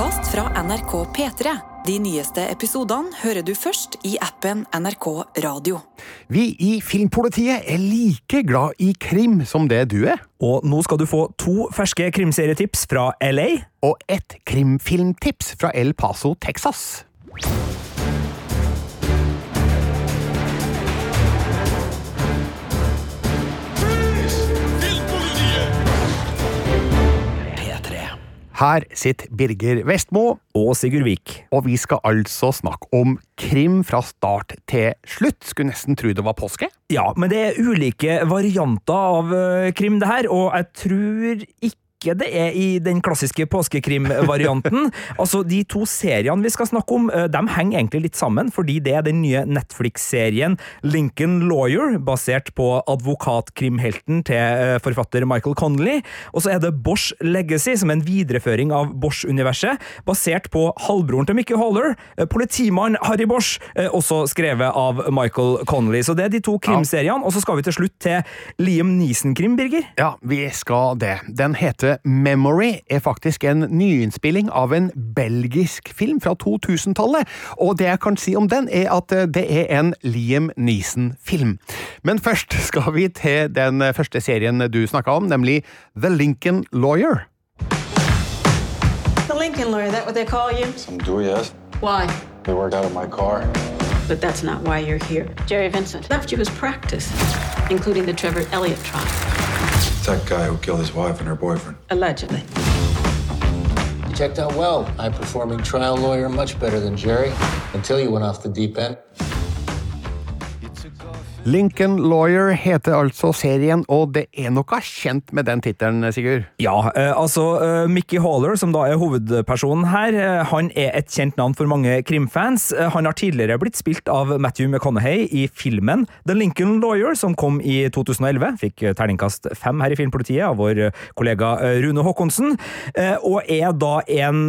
podkast fra NRK P3. De nyeste episodene hører du først i appen NRK Radio. Vi i Filmpolitiet er like glad i krim som det du er. Og nå skal du få to ferske krimserietips fra LA. Og ett krimfilmtips fra El Paso, Texas. Her sitter Birger Vestmo, Og Sigurd Vik. og vi skal altså snakke om krim fra start til slutt. Skulle nesten tro det var påske. Ja, men det er ulike varianter av eh, krim, det her, og jeg tror ikke det er i den klassiske påskekrimvarianten. altså, De to seriene vi skal snakke om, eh, de henger egentlig litt sammen, fordi det er den nye Netflix-serien Lincoln Lawyer, basert på advokatkrimhelten til eh, forfatter Michael Connolly. Og så er det Bosch Legacy, som er en videreføring av Bosch-universet, basert på halvbroren til Mickey Haller, eh, politimann Harry Bosch, også skrevet av Michael Connolly. Så det er de to krimseriene, og så skal vi til slutt til Liam Neeson-krim, Birger. Ja, vi skal det. Den heter Memory, er faktisk en nyinnspilling av en belgisk film fra 2000-tallet. Og det jeg kan si om den, er at eh, det er en Liam Neeson-film. Men først skal vi til den første serien du snakka om, nemlig The Lincoln Lawyer. The Lincoln lawyer, that what they call you? Some do, yes. Why? They work out of my car. But that's not why you're here. Jerry Vincent left you his practice, including the Trevor Elliott trial, It's that guy who killed his wife and her boyfriend. allegedly. You checked out well. High performing trial lawyer, much better than Jerry, until you went off the deep end. Lincoln Lawyer heter altså serien, og det er noe kjent med den tittelen, Sigurd? Ja, eh, altså eh, Mickey Haller, som da er hovedpersonen her, eh, han er et kjent navn for mange krimfans. Han har tidligere blitt spilt av Matthew McConaughey i filmen The Lincoln Lawyer, som kom i 2011. Fikk terningkast fem her i Filmpolitiet av vår kollega Rune Håkonsen. Og er da en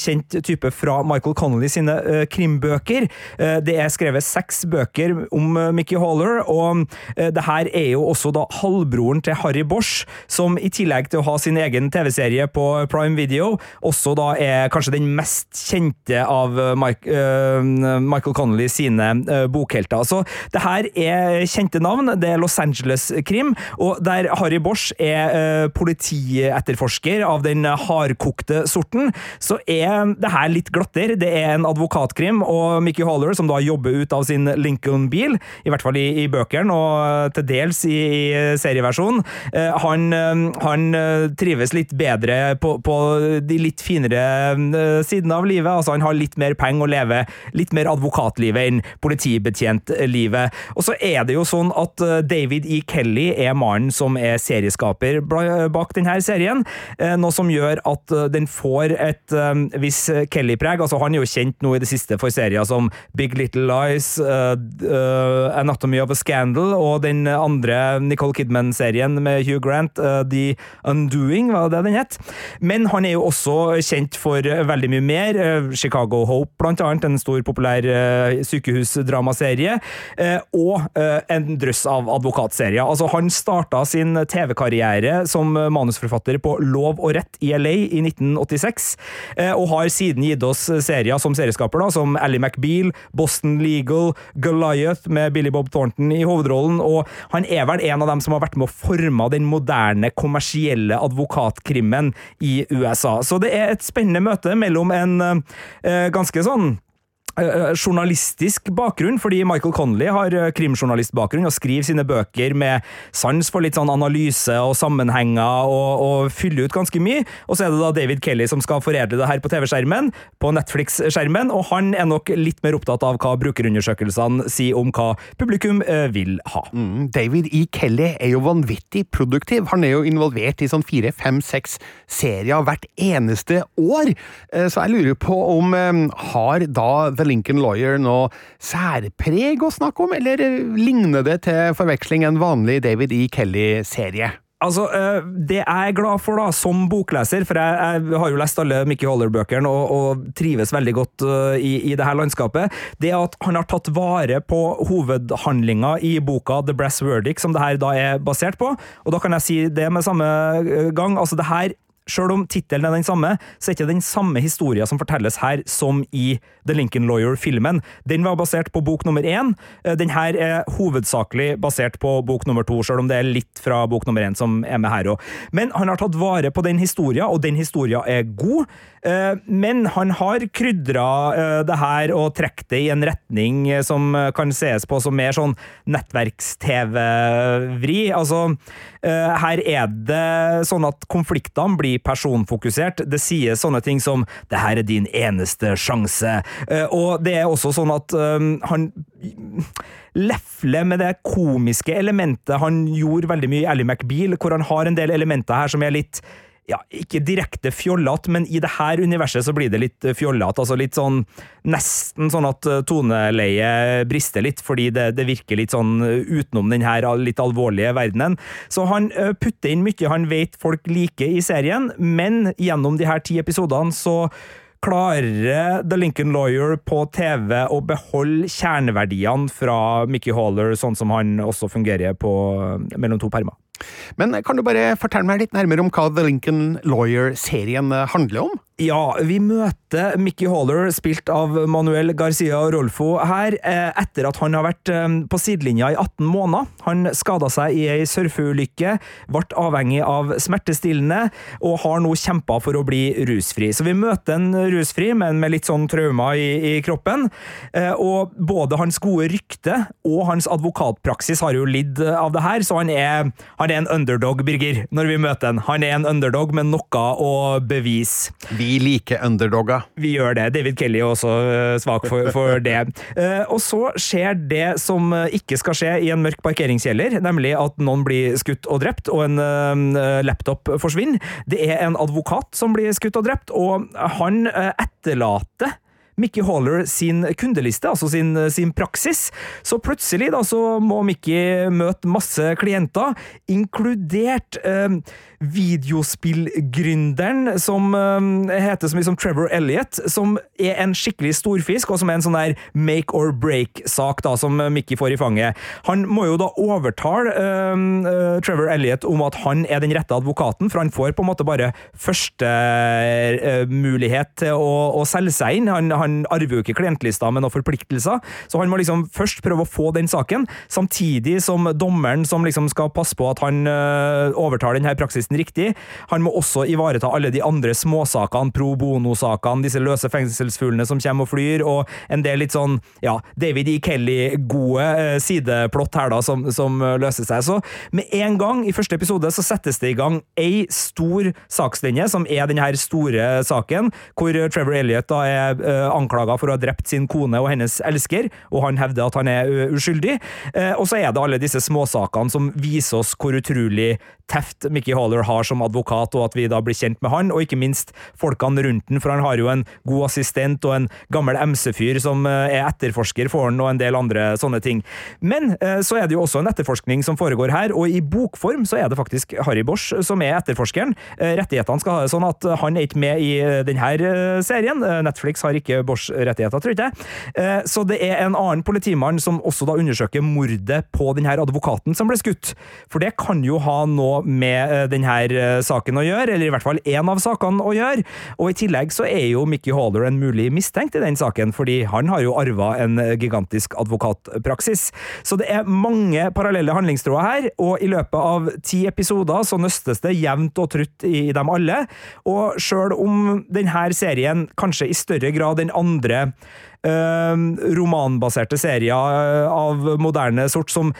kjent type fra Michael Connolly sine krimbøker. Det er skrevet seks bøker om Mickey Haller, og eh, det her er jo også da halvbroren til Harry Bosch, som i tillegg til å ha sin egen TV-serie på Prime Video, også da er kanskje den mest kjente av eh, Mike, uh, Michael Connolly sine uh, bokhelter. Så det her er kjente navn, det er Los Angeles-krim, og der Harry Bosch er uh, politietterforsker av den hardkokte sorten, så er det her litt glattere. Det er en advokatkrim, og Mickey Haller, som da jobber ut av sin Lincoln-bil, i hvert fall i, i bøkene, og til dels i, i serieversjonen, eh, han, eh, han eh, trives litt bedre på, på de litt finere eh, sidene av livet. Altså, han har litt mer penger og lever litt mer advokatlivet enn politibetjentlivet. Og så er det jo sånn at eh, David E. Kelly er mannen som er serieskaper bak denne serien, eh, noe som gjør at eh, den får et viss Kelly-preg. Altså, han er jo kjent nå i det siste for serier som Big Little Lies, eh, eh, Anatomy of a Scandal og den andre Nicole Kidman-serien med Hugh Grant, eh, The Undoing, var det den het? Men han er jo også kjent for veldig mye mer. eh, Chicago Hope, blant annet, en stor populær eh, sykehusdramaserie, eh, og en drøss av advokatserier. Altså, han starta sin TV-karriere som manusforfatter på Lov og rett i LA i 1986, eh, og har siden gitt oss serier som serieskaper, da, som Ally McBeal, Boston Legal, Goliath med Billy Bob Thornton i hovedrollen, og han er vel en av dem som har vært med å forme den moderne, kommersielle advokatkrimmen i USA. Så det er et spennende møte mellom en eh, ganske sånn journalistisk bakgrunn, fordi Michael Connolly har eh, krimjournalistbakgrunn og skriver sine bøker med sans for litt sånn analyse og sammenhenger og, og fyller ut ganske mye. Og så er det da David Kelly som skal foredle det her på TV-skjermen, på Netflix-skjermen, og han er nok litt mer opptatt av hva brukerundersøkelsene sier om hva publikum eh, vil ha. Mm, David E. Kelly er jo vanvittig produktiv. Han er jo involvert i sånn fire, fem, seks serier hvert eneste år. Eh, Så jeg lurer på om eh, har da The Lincoln Lawyer noe særpreg å snakke om, eller eh, ligner det til forveksling en vanlig David E. Kelly-serie? Altså, eh, Det jeg er glad for da, som bokleser, for jeg, jeg har jo lest alle Mickey Holler-bøkene og, og trives veldig godt eh, i, i det her landskapet, det at han har tatt vare på hovedhandlinga i boka The Brass Verdict, som det her da er basert på. Og da kan jeg si det med samme gang. altså det her Selv om tittelen er den samme, så er ikke den samme historien som fortelles her som i The Lincoln Lawyer-filmen. Den var basert på bok nummer én. Eh, den her er hovedsakelig basert på bok nummer to, selv om det er litt fra bok nummer én som er med her òg. Men han har tatt vare på den historien, og den historien er god. Eh, men han har krydra eh, det her og trukket det i en retning som kan ses på som mer sånn nettverks-TV-vri. Altså, her er det sånn at konfliktene blir personfokusert. Det sies sånne ting som 'det her er din eneste sjanse', og det er også sånn at han lefle med det komiske elementet han gjorde veldig mye i Ally McBeal, hvor han har en del elementer her som er litt ja, ikke direkte fjollete, men i det her universet så blir det litt fjollete. Altså litt sånn Nesten sånn at toneleiet brister litt, fordi det, det, virker litt sånn utenom den her litt alvorlige verdenen. Så han putter inn mye han vet folk liker i serien, men gjennom de her ti episodene så klarer The Lincoln Lawyer på TV å beholde kjerneverdiene fra Mickey Haller, sånn som han også fungerer på mellom to permer. Men kan du bare fortelle meg litt nærmere om hva The Lincoln Lawyer-serien handler om? Ja, vi møter Mickey Haller, spilt av Manuel Garcia Rolfo, her etter at han har vært på sidelinja i 18 måneder. Han skada seg i ei surfeulykke, ble avhengig av smertestillende, og har nå kjempa for å bli rusfri. Så vi møter en rusfri, men med litt sånn traumer i, i, kroppen. Og både hans gode rykte og hans advokatpraksis har jo lidd av det her, så han er, han er en underdog, Birger, når vi møter han. Han er en underdog med noe å bevise. Vi liker underdogger. Vi gjør det. David Kelly er også uh, svak for, for det. Uh, og så skjer det som ikke skal skje i en mørk parkeringskjeller, nemlig at noen blir skutt og drept, og en laptop forsvinner. Det er en advokat som blir skutt og drept, og han etterlater Mickey Haller sin kundeliste, altså sin, sin, praksis. Så plutselig da, så må Mickey møte masse klienter, inkludert eh, videospillgründeren som uh, heter så mye som Trevor Elliot, som er en skikkelig storfisk, og som er en sånn der make or break-sak da, som Mickey får i fanget. Han må jo da overtale uh, uh, Trevor Elliot om at han er den rette advokaten, for han får på en måte bare første mulighet til å, å, selge seg inn. Han, han arver jo ikke klientlista med noen forpliktelser, så han må liksom først prøve å få den saken, samtidig som dommeren som liksom skal passe på at han overtar denne praksisen riktig. Han må også ivareta alle de andre småsakene, pro bono-sakene, disse løse fengselsfuglene som kommer og flyr, og en del litt sånn ja, David E. Kelly-gode eh, sideplott her, da, som, som, løser seg. Så med en gang, i første episode, så settes det i gang ei stor sakslinje, som er denne store saken, hvor Trevor Elliot da er uh, anklaga for å ha drept sin kone og hennes elsker, og han hevder at han er uskyldig. Uh, og så er det alle disse småsakene som viser oss hvor utrolig teft Mickey Haller har som advokat, og at vi da blir kjent med han, og ikke minst folkene rundt den, for han har jo en god assistent og en gammel MC-fyr som eh, er etterforsker for han, og en del andre sånne ting. Men eh, så er det jo også en etterforskning som foregår her, og i bokform så er det faktisk Harry Bosch som er etterforskeren. Eh, rettighetene skal ha det sånn at han er ikke med i denne serien. Netflix har ikke Bosch-rettigheter, tror jeg. Så det er en annen politimann som også da undersøker mordet på denne advokaten som ble skutt. For det kan jo ha noe med eh, denne eh, saken å gjøre, eller i hvert fall én av sakene å gjøre. Og i tillegg så er jo Mickey Haller en mulig mistenkt i den saken, fordi han har jo arva en eh, gigantisk advokatpraksis. Så det er mange parallelle handlingstråder her, og i løpet av ti episoder så nøstes det jevnt og trutt i dem alle. Og sjøl om denne serien kanskje i større grad enn andre romanbaserte serier av moderne sort som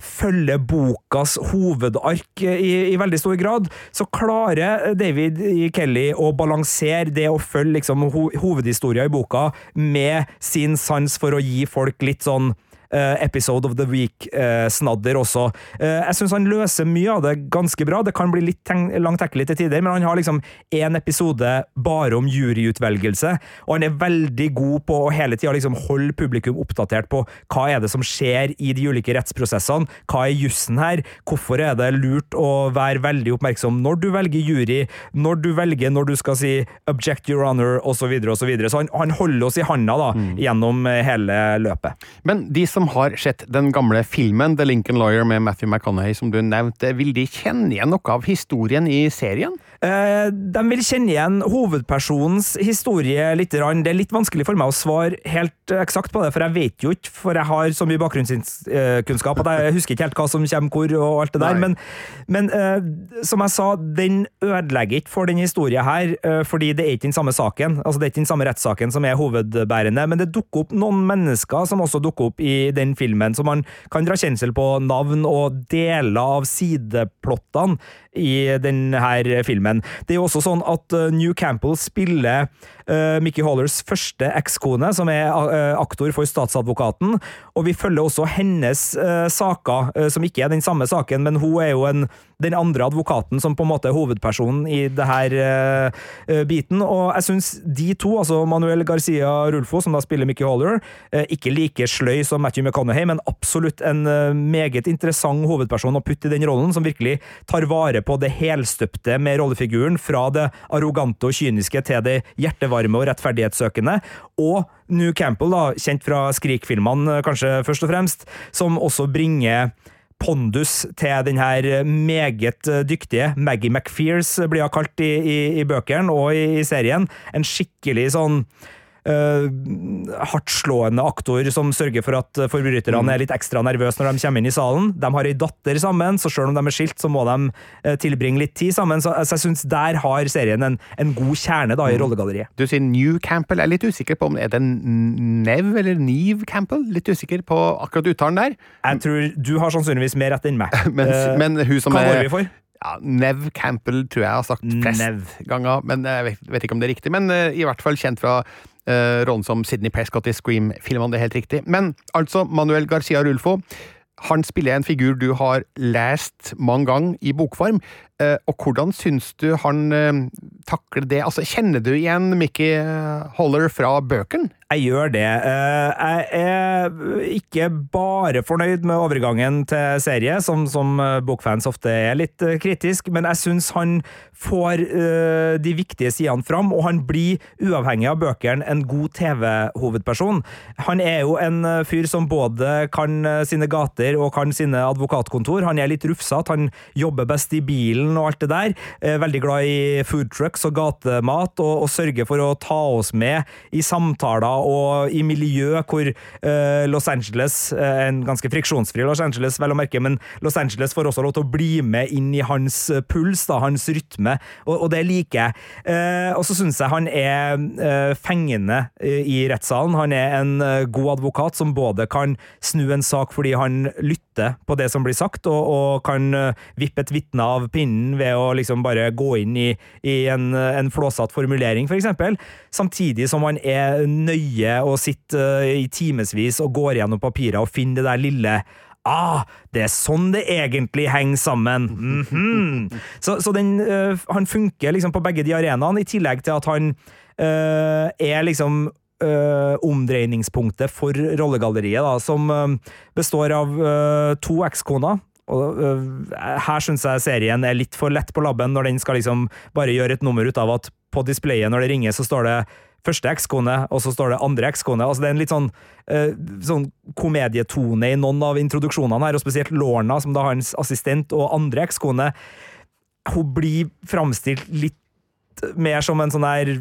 følger bokas hovedark i, i, veldig stor grad, så klarer David Kelly å balansere det å følge liksom, ho hovedhistoria i boka med sin sans for å gi folk litt sånn episode of the Week-snadder eh, også. Eh, jeg syns han løser mye av det ganske bra. Det kan bli litt langtekkelig til tider, men han har liksom én episode bare om juryutvelgelse, og han er veldig god på å hele tida liksom holde publikum oppdatert på hva er det som skjer i de ulike rettsprosessene, hva er jussen her, hvorfor er det lurt å være veldig oppmerksom når du velger jury, når du velger når du skal si 'object your honor', osv., osv. Så, videre, og så, videre. så han, han holder oss i handa da, mm. gjennom hele løpet. Men de som som har sett den gamle filmen The Lincoln Lawyer med Matthew McConaughey, som du nevnte, vil de kjenne igjen noe av historien i serien? Eh, de vil kjenne igjen hovedpersonens historie litt. Det er litt vanskelig for meg å svare helt eksakt på det, for jeg vet jo ikke, for jeg har så mye bakgrunnskunnskap at jeg husker ikke helt hva som kommer hvor og alt det der. Nei. Men, men eh, som jeg sa, den ødelegger ikke for denne historien her, eh, fordi det er ikke den samme saken. Altså, det er ikke den samme rettssaken som er hovedbærende, men det dukker opp noen mennesker som også dukker opp i den filmen, så man kan dra kjensel på navn og deler av sideplottene i denne filmen. Det er jo også sånn at uh, New Campbell spiller uh, Mickey Hollers første ekskone, som er uh, aktor for statsadvokaten, og vi følger også hennes saker, som ikke er den samme saken, men hun er jo en, den andre advokaten som på en måte er hovedpersonen i det her biten, og jeg syns de to, altså Manuel Garcia Rulfo, som da spiller Mickey Holler, ikke like sløy som Matthew McConaughey, men absolutt en meget interessant hovedperson å putte i den rollen, som virkelig tar vare på det helstøpte med rollefiguren, fra det arrogante og kyniske til det hjertevarme og rettferdighetssøkende, og New Campbell, da, kjent fra Skrik-filmene kanskje først og fremst, som også bringer pondus til den her meget dyktige Maggie McFears, blir hun kalt i, i, i bøkene og i, i serien. En skikkelig sånn uh, hardtslående aktor som sørger for at forbryterne er litt ekstra nervøse når de kommer inn i salen. De har ei datter sammen, så selv om de er skilt, så må de uh, tilbringe litt tid sammen. Så, så jeg syns der har serien en, en god kjerne da, i rollegalleriet. Du sier New Campbell. Jeg er litt usikker på om det er Nev eller Neve Campbell. Litt usikker på akkurat uttalen der. Jeg tror du har sannsynligvis mer rett enn meg. Men, Eh, men hun som Hva går vi for? Ja, Nev Campbell tror jeg har sagt flest Nev. ganger, men jeg vet, vet ikke om det er riktig. Men uh, i hvert fall kjent fra uh, rollen som Sidney Prescott i Scream-filmene, det er helt riktig. Men altså, Manuel Garcia Rulfo. Han spiller en figur du har lest mange ganger i bokform. Eh, og hvordan syns du han eh, takler det? Altså, Kjenner du igjen Mickey eh, Holler fra bøkene? Jeg gjør det. Jeg er ikke bare fornøyd med overgangen til serie, som, som bokfans ofte er litt kritisk, men jeg syns han får de viktige sidene fram, og han blir, uavhengig av bøkene, en god TV-hovedperson. Han er jo en fyr som både kan sine gater og kan sine advokatkontor. Han er litt rufsete, han jobber best i bilen og alt det der. Eh, Veldig glad i food trucks og gatemat, og, og sørger for å ta oss med i samtaler og i miljø hvor uh, Los Angeles, uh, en ganske friksjonsfri Los Angeles, vel å merke, men Los Angeles får også lov til å bli med inn i hans puls, da, hans rytme, og, og det liker jeg. Uh, og så syns jeg han er fengende i rettssalen. Han er en god advokat som både kan snu en sak fordi han lytter på det som blir sagt, og, og kan eh, vippe et vitne av pinnen ved å liksom bare gå inn i, i en, en flåsatt formulering, for eksempel. Samtidig som han er nøye og sitter eh, i timevis og går gjennom papirer og finner det der lille Ah, det er sånn det egentlig henger sammen! Mhm. Så, så den, øh, han funker liksom på begge de arenaene, i tillegg til at han øh, er liksom eh, omdreiningspunktet for rollegalleriet, da, som uh, består av uh, to ekskoner. Og Her syns jeg serien er litt for lett på labben, når den skal liksom bare gjøre et nummer ut av at på displayet når det ringer, så står det første ekskone, og så står det andre ekskone. Altså, det er en litt sånn, sånn komedietone i noen av introduksjonene her, og spesielt Lorna, som da har hans assistent, og andre ekskone. Hun blir framstilt litt mer som en sånn der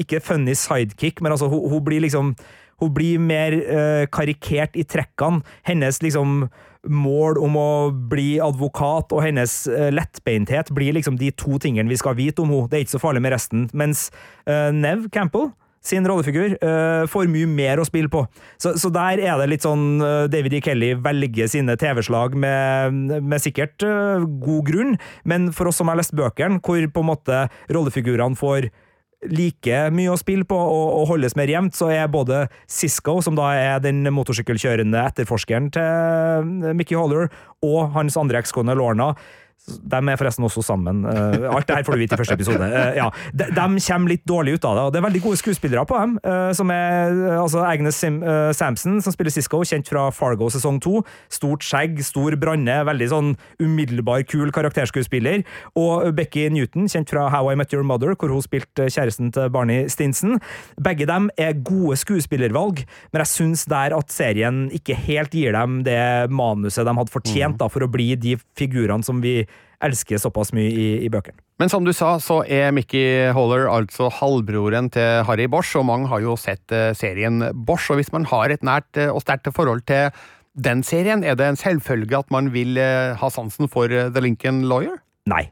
Ikke funny sidekick, men altså, hun, hun blir liksom Hun blir mer uh, karikert i trekkene. Hennes liksom mål om å bli advokat og hennes uh, lettbeinthet blir liksom de to tingene vi skal vite om henne. Det er ikke så farlig med resten. Mens uh, Nev Campbell sin rollefigur uh, får mye mer å spille på. Så, så der er det litt sånn uh, David E. Kelly velger sine TV-slag med, med sikkert uh, god grunn, men for oss som har lest bøkene, hvor på en måte rollefigurene får like mye å spille på og, og holdes mer jevnt, så er både Cisco, som da er den motorsykkelkjørende etterforskeren til Mickey Holler, og hans andre ekskone Lorna, De er forresten også sammen. Eh, alt det her får du vite i første episode. Eh, ja. de, de, kommer litt dårlig ut av det, og det er veldig gode skuespillere på dem. Eh, som er altså Agnes Sim, Samson, som spiller Sisko, kjent fra Fargo sesong to. Stort skjegg, stor branne, veldig sånn umiddelbar, kul karakterskuespiller. Og Becky Newton, kjent fra How I Met Your Mother, hvor hun spilte kjæresten til Barney Stinson. Begge dem er gode skuespillervalg, men jeg syns der at serien ikke helt gir dem det manuset de hadde fortjent da, for å bli de figurene som vi elsker såpass mye i, i bøkene. Men som du sa, så er Mickey Haller altså halvbroren til Harry Bosch, og mange har jo sett eh, serien Bosch. Og hvis man har et nært eh, og sterkt forhold til den serien, er det en selvfølge at man vil eh, ha sansen for The Lincoln Lawyer? Nei.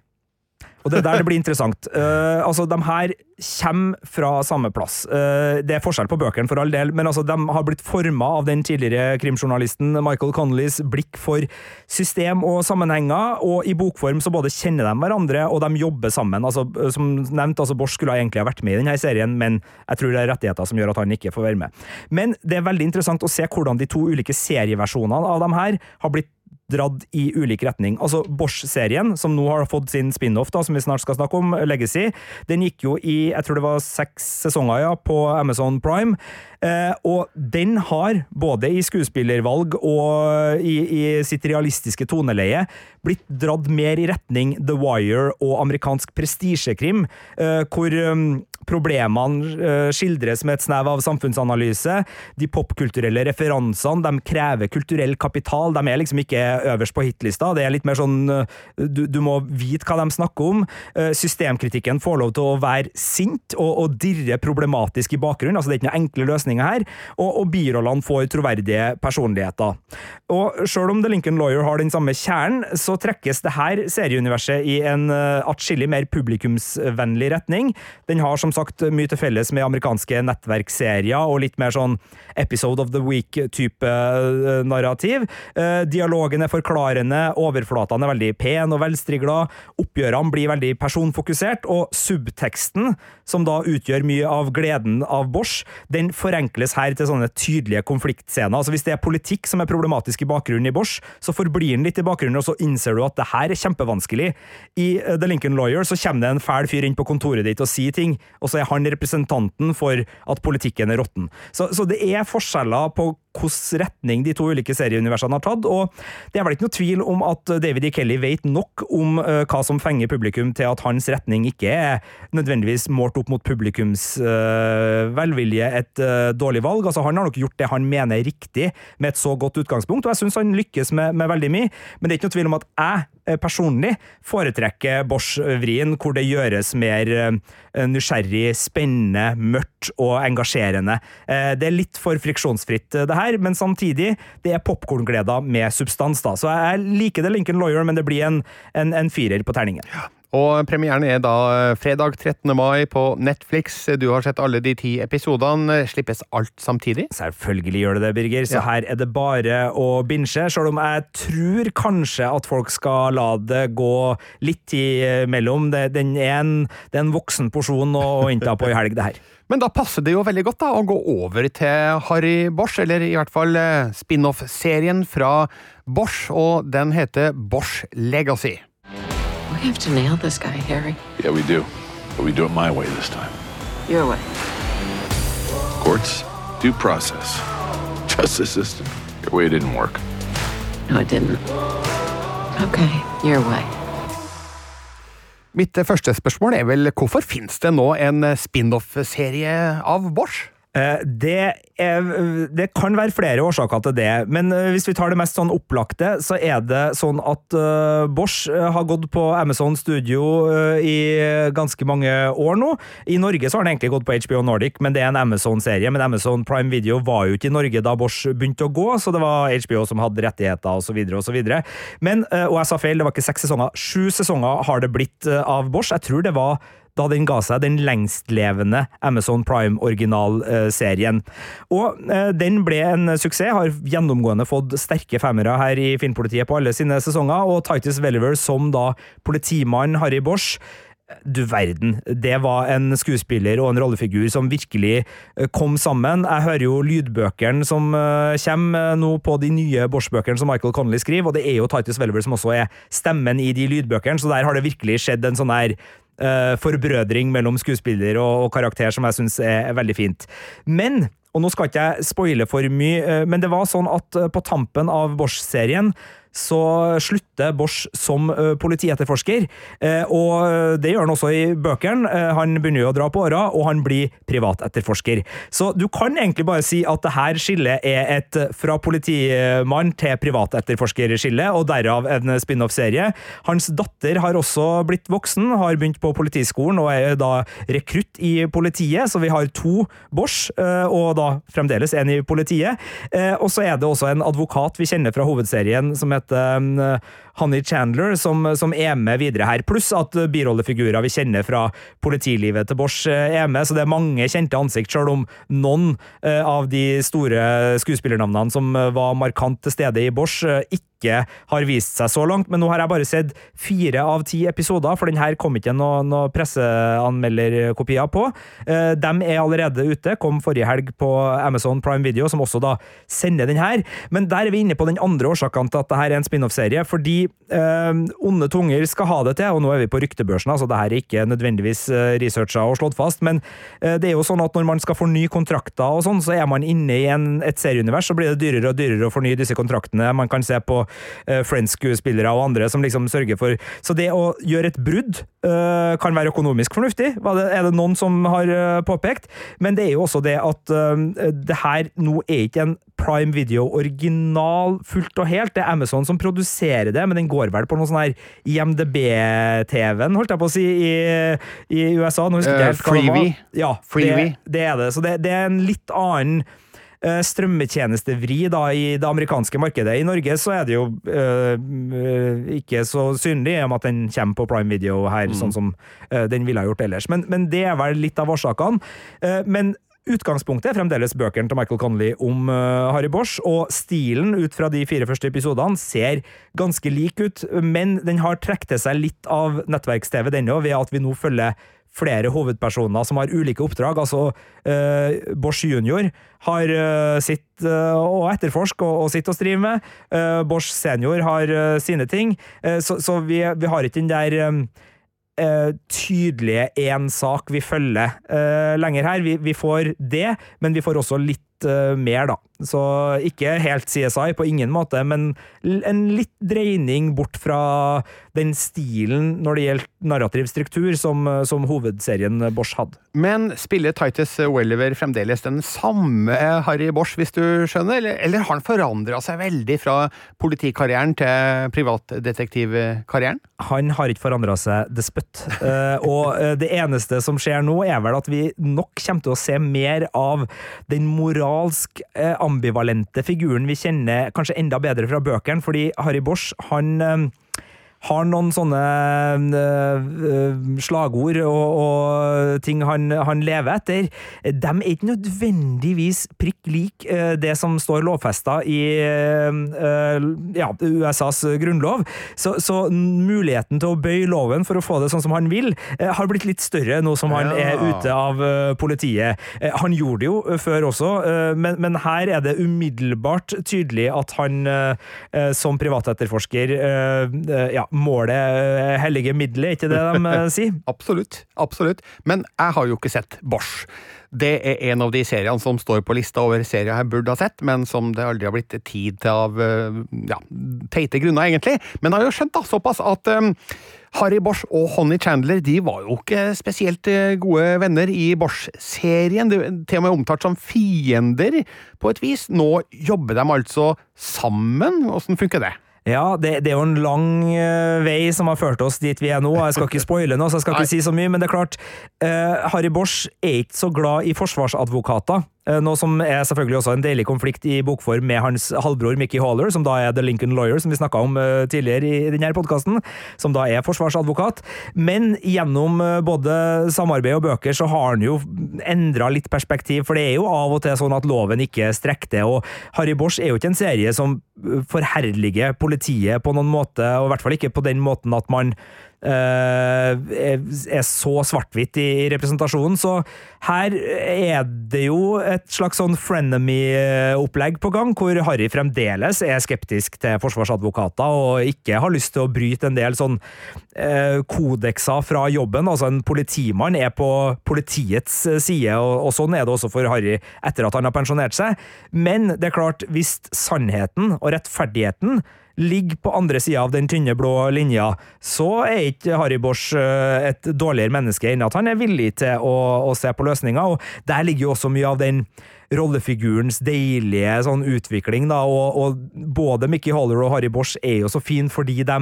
Og det er der det blir interessant. Uh, altså, De her kommer fra samme plass. Uh, det er forskjell på bøkene, for all del, men altså, de har blitt forma av den tidligere krimjournalisten Michael Connollys blikk for system og sammenhenger, og i bokform så både kjenner de hverandre, og de jobber sammen. Altså, som nevnt, altså, Borch skulle egentlig ha vært med i denne serien, men jeg tror det er rettigheter som gjør at han ikke får være med. Men det er veldig interessant å se hvordan de to ulike serieversjonene av dem her har blitt dratt i ulik retning. Altså Bosch-serien, som nå har fått sin spin-off, da, som vi snart skal snakke om, Legacy, den gikk jo i jeg tror det var seks sesonger ja, på Amazon Prime. Eh, og den har, både i skuespillervalg og i, i sitt realistiske toneleie, blitt dratt mer i retning The Wire og amerikansk prestisjekrim, eh, hvor um, problemene uh, skildres med et snev av samfunnsanalyse. De popkulturelle referansene de krever kulturell kapital. De er liksom ikke øverst på hitlista. Det er litt mer sånn du, du, må vite hva de snakker om. Systemkritikken får lov til å være sint og, og dirre problematisk i bakgrunnen. Altså, det er ikke noen enkle løsninger her. Og, og birollene får troverdige personligheter. Og selv om The Lincoln Lawyer har den samme kjernen, så trekkes det her serieuniverset i en uh, atskillig mer publikumsvennlig retning. Den har som sagt mye til felles med amerikanske nettverksserier og litt mer sånn Episode of the Week-type uh, narrativ. Uh, dialogen er forklarende, overflatene er veldig pen og velstrigla, oppgjørene blir veldig personfokusert, og subteksten, som da utgjør mye av gleden av Bosch, den forenkles her til sånne tydelige konfliktscener. Altså Hvis det er politikk som er problematisk i bakgrunnen i Bosch, så forblir den litt i bakgrunnen, og så innser du at det her er kjempevanskelig. I The Lincoln Lawyer så kommer det en fæl fyr inn på kontoret ditt og sier ting, og så er han representanten for at politikken er råtten. Så, så, det er forskjeller på hvilken retning de to ulike serieuniversene har tatt, og det er vel ikke noe tvil om at David E. Kelly vet nok om uh, hva som fenger publikum til at hans retning ikke er nødvendigvis målt opp mot publikums uh, velvilje et uh, dårlig valg. Altså, han har nok gjort det han mener er riktig med et så godt utgangspunkt, og jeg syns han lykkes med, med veldig mye, men det er ikke noe tvil om at jeg personlig foretrekker Bosch-vrien, hvor det gjøres mer nysgjerrig, spennende, mørkt og engasjerende. Det er litt for friksjonsfritt, det her, men samtidig, det er popkorngleder med substans, da. Så jeg liker det Lincoln Lawyer, men det blir en, en, en firer på terningen. Og Premieren er da fredag 13. mai på Netflix. Du har sett alle de ti episodene. Slippes alt samtidig? Selvfølgelig gjør det det, Birger. Så ja. her er det bare å binge. Selv om jeg tror kanskje at folk skal la det gå litt imellom. Det, den er en, det er en voksen porsjon å innta på i helg, det her. Men da passer det jo veldig godt da, å gå over til Harry Bosch, eller i hvert fall eh, spin-off-serien fra Bosch, og den heter Bosch Legacy. We have to nail this guy, Harry. Yeah, we do. But we do it my way this time. Your way. Courts, due process, justice system. Your way didn't work. No, it didn't. Okay, your way. Mitt første spørsmål er vel hvorfor finnes det nå en spin-off-serie av Bosch? Eh, det, er, det, kan være flere årsaker til det, men eh, hvis vi tar det mest sånn opplagte, så er det sånn at uh, Bosch har gått på Amazon Studio i ganske mange år nå. I Norge så har den egentlig gått på HBO Nordic, men det er en Amazon-serie. Men Amazon Prime Video var jo ikke i Norge da Bosch begynte å gå, så det var HBO som hadde rettigheter osv. osv. Men, og jeg sa feil, det var ikke seks sesonger. Sju sesonger har det blitt av Bosch. Jeg tror det var da den ga seg den lengstlevende Amazon Prime-originalserien. Og eh, den ble en suksess, har gjennomgående fått sterke femmere her i Filmpolitiet på alle sine sesonger, og Titus Welliver som da politimann Harry Bosch du verden. Det var en skuespiller og en rollefigur som virkelig eh, kom sammen. Jeg hører jo lydbøkene som eh, kommer nå på de nye Bosch-bøkene som Michael Connolly skriver, og det er jo Titus Welliver som også er stemmen i de lydbøkene, så der har det virkelig skjedd en sånn her uh, forbrødring mellom skuespiller og, og karakter som jeg syns er, veldig fint. Men og nå skal ikke jeg spoile for mye, men det var sånn at på tampen av Bosch-serien så slutter Bosch som politietterforsker. Og det gjør han også i bøkene. Han begynner å dra på åra, og han blir privatetterforsker. Så du kan egentlig bare si at det her skillet er et fra politimann til privatetterforsker-skille, og derav en spin-off-serie. Hans datter har også blitt voksen, har begynt på Politiskolen og er da rekrutt i politiet, så vi har to Bosch, og da fremdeles en i politiet. Og så er det også en advokat vi kjenner fra hovedserien som heter heter um, Honey Chandler, som, som, er med videre her. Pluss at birollefigurer vi kjenner fra politilivet til Bosch er med, så det er mange kjente ansikt, selv om noen av de store skuespillernavnene som var markant til stede i Bosch, ikke har vist seg så langt, men nå har jeg bare sett fire av ti episoder, for den her kom ikke noen noe presseanmelderkopier på. De er allerede ute, kom forrige helg på Amazon Prime Video, som også da sender den her. Men der er vi inne på den andre årsaken til at dette er en spin-off-serie, fordi eh, onde tunger skal ha det til, og nå er vi på ryktebørsen, altså det her er ikke nødvendigvis researcha og slått fast, men eh, det er jo sånn at når man skal forny kontrakter og sånn, så er man inne i en, et serieunivers, så blir det dyrere og dyrere å fornye disse kontraktene. Man kan se på eh, Friends-skuespillere og andre som liksom sørger for Så det å gjøre et brudd uh, kan være økonomisk fornuftig, er det noen som har uh, påpekt, men det er jo også det at det her nå er ikke en Prime Video original fullt og helt. Det er Amazon som produserer det, men den går vel på noe sånn her IMDb-TV-en, holdt jeg på å si, i, i USA. Nå husker jeg det var. Ja, Freebie. Det, det er det. Så det, det er en litt annen strømmetjenestevri da, i det amerikanske markedet. I Norge så er det jo øh, ikke så synlig, i og med at den kommer på Prime Video her, mm. sånn som øh, den ville ha gjort ellers. Men, men, det er vel litt av årsakene. Uh, men Utgangspunktet er fremdeles bøkene til Michael Connolly om uh, Harry Bosch, og stilen ut fra de fire første episodene ser ganske lik ut, men den har trukket til seg litt av nettverks-TV, den òg, ved at vi nå følger flere hovedpersoner som har ulike oppdrag. Altså, uh, Bosch junior har uh, sitt å etterforske og, og sitt å strive med. Bosch senior har sine ting. så, så vi, vi, har ikke den der Uh, tydelige én sak vi følger uh, lenger her. Vi, vi, får det, men vi får også litt uh, mer, da. Så ikke helt CSI, på ingen måte, men en litt dreining bort fra den stilen når det gjelder narrativ struktur, som, som hovedserien Bosch hadde. Men spiller Titus Welliver fremdeles den samme Harry Bosch, hvis du skjønner, eller, eller har han forandra seg veldig fra politikarrieren til privatdetektivkarrieren? Han har ikke forandra seg det spøtt. og det eneste som skjer nå, er vel at vi nok kommer til å se mer av den moralsk ambivalente figuren vi kjenner kanskje enda bedre fra bøkene, fordi Harry Bosch, han har noen sånne uh, slagord og, og ting han, han, lever etter. De er ikke nødvendigvis prikk lik uh, det som står lovfesta i ja, USAs grunnlov. Så, så, muligheten til å bøye loven for å få det sånn som han vil, har blitt litt større nå som han er ute av politiet. han gjorde det jo før også, men, men, her er det umiddelbart tydelig at han som privatetterforsker ja, målet eh, hellige middelet, ikke det de eh, sier? absolutt. Absolutt. Men jeg har jo ikke sett Bosch. Det er en av de seriene som står på lista over serier jeg burde ha sett, men som det aldri har blitt tid til av eh, ja, teite grunner, egentlig. Men jeg har jo skjønt da, såpass at um, Harry Bosch og Honey Chandler de var jo ikke spesielt gode venner i Bosch-serien, til og med omtalt som fiender på et vis. Nå jobber de altså sammen. Åssen funker det? Ja, det, det, er jo en lang uh, vei som har ført oss dit vi er nå. Jeg skal ikke spoile noe, så jeg skal ikke si så mye, men det er klart, uh, Harry Bosch er ikke så glad i forsvarsadvokater. Eh, noe som er selvfølgelig også en deilig konflikt i bokform med hans halvbror Mickey Haller, som da er The Lincoln Lawyer, som vi snakka om eh, tidligere i denne podkasten, som da er forsvarsadvokat. Men gjennom eh, både samarbeid og bøker så har han jo endra litt perspektiv, for det er jo av og til sånn at loven ikke strekker til, og Harry Bosch er jo ikke en serie som forherliger politiet på noen måte, og i hvert fall ikke på den måten at man er er så svart-hvitt i, representasjonen. Så her er det jo et slags sånn frenemy-opplegg på gang, hvor Harry fremdeles er skeptisk til forsvarsadvokater og ikke har lyst til å bryte en del sånn eh, kodekser fra jobben. Altså En politimann er på politiets side, og, og sånn er det også for Harry etter at han har pensjonert seg. Men det er klart, hvis sannheten og rettferdigheten ligger på andre sida av den tynne blå linja, så er ikke Harry Bosch eh, et dårligere menneske enn at han er villig til å, å se på løsninger. og Der ligger jo også mye av den rollefigurens deilige sånn utvikling, da, og, og både Mickey Haller og Harry Bosch er jo så fine fordi de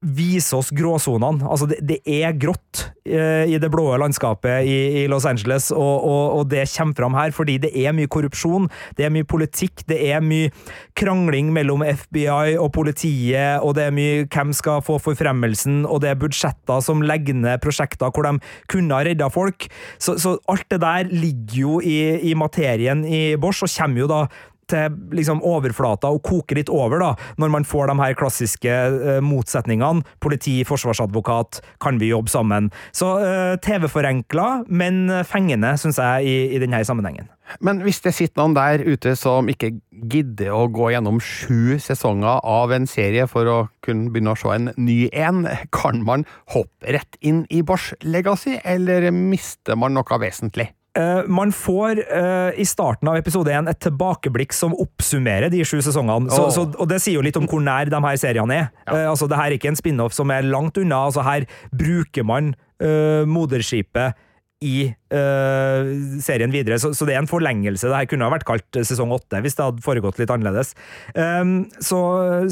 vise oss gråsonene. Altså, det, det, er grått eh, i det blå landskapet i, i Los Angeles, og, og, og, det kommer fram her fordi det er mye korrupsjon, det er mye politikk, det er mye krangling mellom FBI og politiet, og det er mye hvem skal få forfremmelsen, og det er budsjetter som legger ned prosjekter hvor de kunne ha redda folk. Så, så, alt det der ligger jo i, i materien i Bosch, og kommer jo da til liksom overflata og koker litt over, da, når man får de her klassiske uh, motsetningene. Politi, forsvarsadvokat, kan vi jobbe sammen? Så uh, TV-forenkla, men fengende, syns jeg, i, i denne sammenhengen. Men hvis det sitter noen der ute som ikke gidder å gå gjennom sju sesonger av en serie for å kunne begynne å se en ny en, kan man hoppe rett inn i Bosch Legacy, eller mister man noe vesentlig? Uh, man får uh, i starten av episode én et tilbakeblikk som oppsummerer de sju sesongene. Oh. Så, så, og Det sier jo litt om hvor nær de her seriene er. Ja. Uh, altså, det her er ikke en spin-off som er langt unna. altså Her bruker man moderskipet i uh, serien videre. Så, så, det er en forlengelse. Det her kunne ha vært kalt sesong åtte hvis det hadde foregått litt annerledes. Um, så,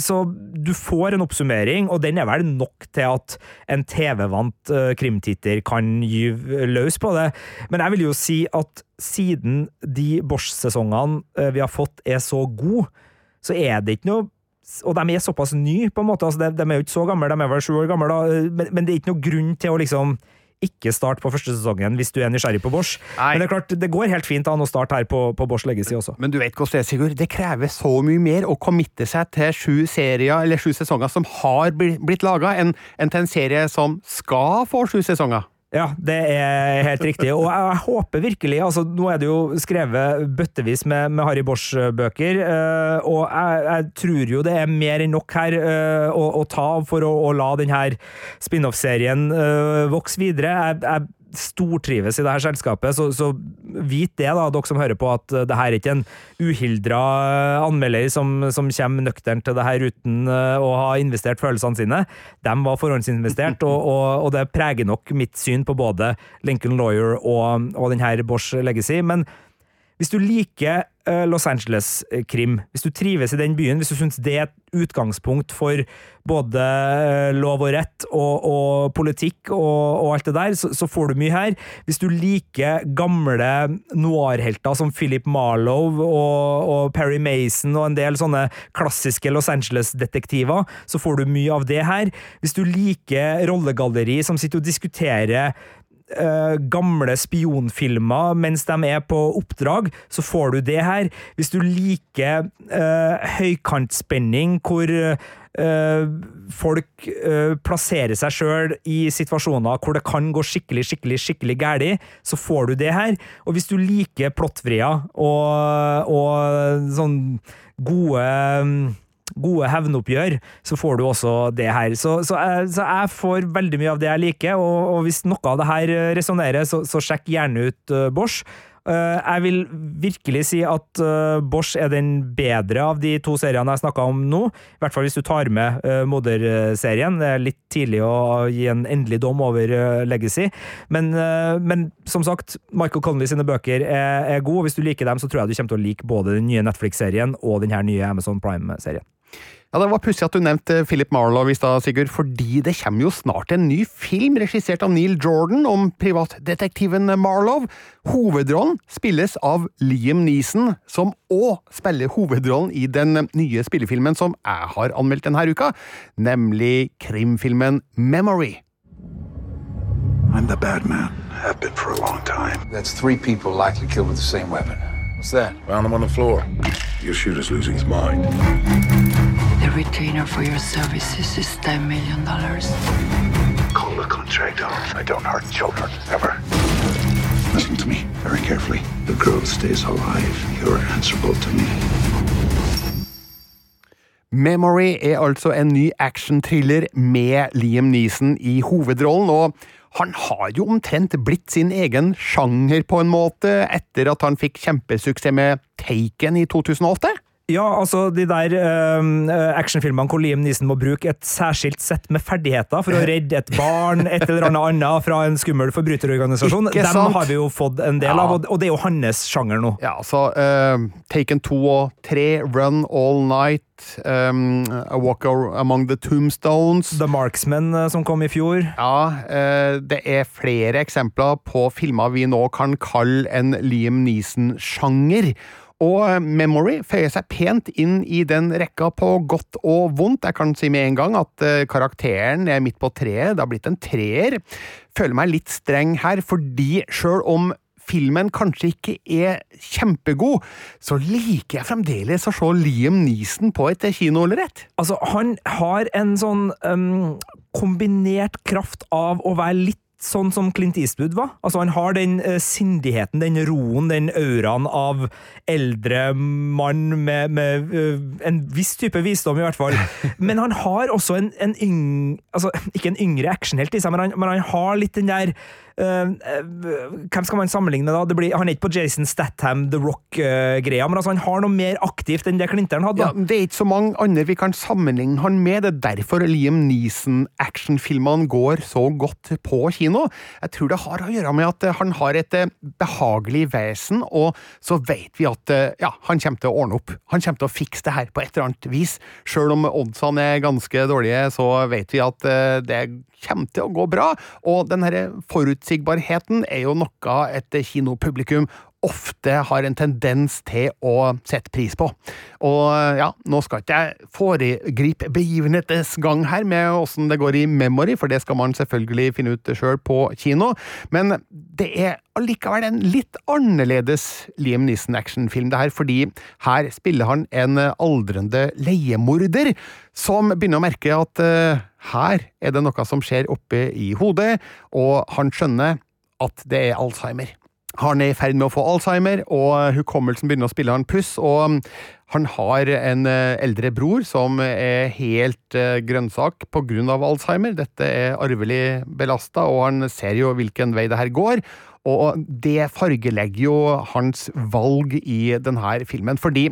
så, du får en oppsummering, og den er vel nok til at en TV-vant uh, krimtitter kan gyve løs på det. Men jeg vil jo si at siden de Bosch-sesongene uh, vi har fått, er så gode, så er det ikke noe og de er såpass nye, på en måte. Altså, de, de, er jo ikke så gamle, de er vel sju år gamle, da. Men, men det er ikke noe grunn til å liksom ikke start på første sesongen hvis du er nysgjerrig på Bosch. Nei. Men det er klart, det går helt fint an å starte her på, på Bosch Legacy også. Men du vet hvordan det er, Sigurd. Det krever så mye mer å committe seg til sju serier eller sju sesonger som har blitt laga, enn til en serie som skal få sju sesonger. Ja, det er helt riktig. Og jeg, håper virkelig altså Nå er det jo skrevet bøttevis med, med Harry Bosch-bøker, øh, og jeg, jeg, tror jo det er mer enn nok her øh, å, å, ta for å, å la denne spin-off-serien øh, vokse videre. Jeg, jeg stortrives i det her selskapet, så, så, vit det, da, dere som hører på, at det her er ikke en uhildra anmelder som, som kommer nøkternt til det her uten uh, å ha investert følelsene sine. De var forhåndsinvestert, og, og, og, det preger nok mitt syn på både Lincoln Lawyer og, og den her Bosch Legacy. men hvis du liker uh, Los Angeles-krim, hvis du trives i den byen, hvis du syns det er et utgangspunkt for både uh, lov og rett og, og politikk og, og, alt det der, så, så, får du mye her. Hvis du liker gamle noir-helter som Philip Marlowe og, og, Perry Mason og en del sånne klassiske Los Angeles-detektiver, så får du mye av det her. Hvis du liker rollegalleri som sitter og diskuterer uh, gamle spionfilmer mens de er på oppdrag, så får du det her. Hvis du liker uh, høykantspenning hvor uh, folk plasserer seg sjøl i situasjoner hvor det kan gå skikkelig, skikkelig, skikkelig galt, så får du det her. Og hvis du liker plottvrier og, og sånn gode gode hevnoppgjør, så får du også det her. Så, så, jeg, så, jeg, får veldig mye av det jeg liker, og, og hvis noe av det her resonnerer, så, så, sjekk gjerne ut uh, Bosch. Uh, jeg vil virkelig si at uh, Bosch er den bedre av de to seriene jeg snakka om nå. I hvert fall hvis du tar med uh, moderserien. Det er litt tidlig å gi en endelig dom over Legacy. Men, men, som sagt, Michael Connolly sine bøker er, er gode. Hvis du liker dem, så tror jeg du kommer til å like både den nye Netflix-serien og den her nye Amazon Prime-serien. Ja, Det var pussig at du nevnte Philip Marlowe i stad, Sigurd, fordi det kommer jo snart en ny film regissert av Neil Jordan om privatdetektiven Marlowe. Hovedrollen spilles av Liam Neeson, som òg spiller hovedrollen i den nye spillefilmen som jeg har anmeldt denne uka, nemlig krimfilmen Memory. I'm the bad man. Have been for a long time. That's three people likely killed with the same weapon. What's that? Found him on the floor. Your shooter's losing his mind. Retainer for your services is $10 million. call the contract off. I don't hurt children, ever. Listen to me very carefully. The girl stays alive. You're answerable to me. Memory er altså en ny actionthriller med Liam Neeson i hovedrollen, og han har jo omtrent blitt sin egen sjanger på en måte, etter at han fikk kjempesuksess med Taken i 2008? Ja, altså de der uh, actionfilmene hvor Liam Neeson må bruke et særskilt sett med ferdigheter for å redde et barn, et eller annet annet fra en skummel forbryterorganisasjon, Ikke dem sant? har vi jo fått en del Ja. av, og- det er jo hans sjanger nå. Ja, altså uh, Taken 2 og 3, Run All Night, um, A Walk Among the Tombstones The Marksmen eh, som kom i fjor. Ja, uh, det er flere eksempler på filmer vi nå kan kalle en Liam Neeson-sjanger. Og eh, Memory føyer seg pent inn i den rekka på godt og vondt. Jeg kan si med en gang at eh, karakteren er midt på treet. Det har blitt en treer. Føler meg litt streng her, fordi sjøl om filmen kanskje ikke er kjempegod, så liker jeg fremdeles å se Liam Neeson på et kinolerret. Altså, han har en sånn um, kombinert kraft av å være litt sånn som Clint Eastwood var. Altså, han har den uh, sindigheten, den roen, den auraen av eldre mann med, med uh, en viss type visdom, i hvert fall. Men han har også en, en yng... Altså, ikke en yngre actionhelt i seg, men han, men han har litt den der hvem skal man sammenligne da? Blir, han er ikke på Jason Statham, The Rock-greia, men altså han har noe mer aktivt enn det Klinteren hadde. Ja, det er ikke så mange andre vi kan sammenligne han med. Det er derfor Liam Neeson-actionfilmene går så godt på kino. Jeg tror det har å gjøre med at eh, han har et eh, behagelig vesen, og så vet vi at eh, ja, han kommer til å ordne opp. Han kommer til å fikse det her på et eller annet vis. Selv om oddsene er ganske dårlige, så vet vi at eh, det kommer til å gå bra, og den her forutsigbarheten er jo noe et kinopublikum ofte har en tendens til å sette pris på. Og ja, nå skal ikke jeg foregripe begivenhetens gang her med åssen det går i Memory, for det skal man selvfølgelig finne ut sjøl på kino, men det er allikevel en litt annerledes Liam Neeson-actionfilm, det her, fordi her spiller han en aldrende leiemorder som begynner å merke at eh, her er det noe som skjer oppe i hodet, og han skjønner at det er Alzheimer. Han er i ferd med å få Alzheimer, og hukommelsen begynner å spille han puss. og han har en eh, eldre bror som er helt eh, grønnsak av Alzheimer. Dette er arvelig belasta, og han ser jo hvilken vei det her går. Og det fargelegger jo hans valg i denne filmen, fordi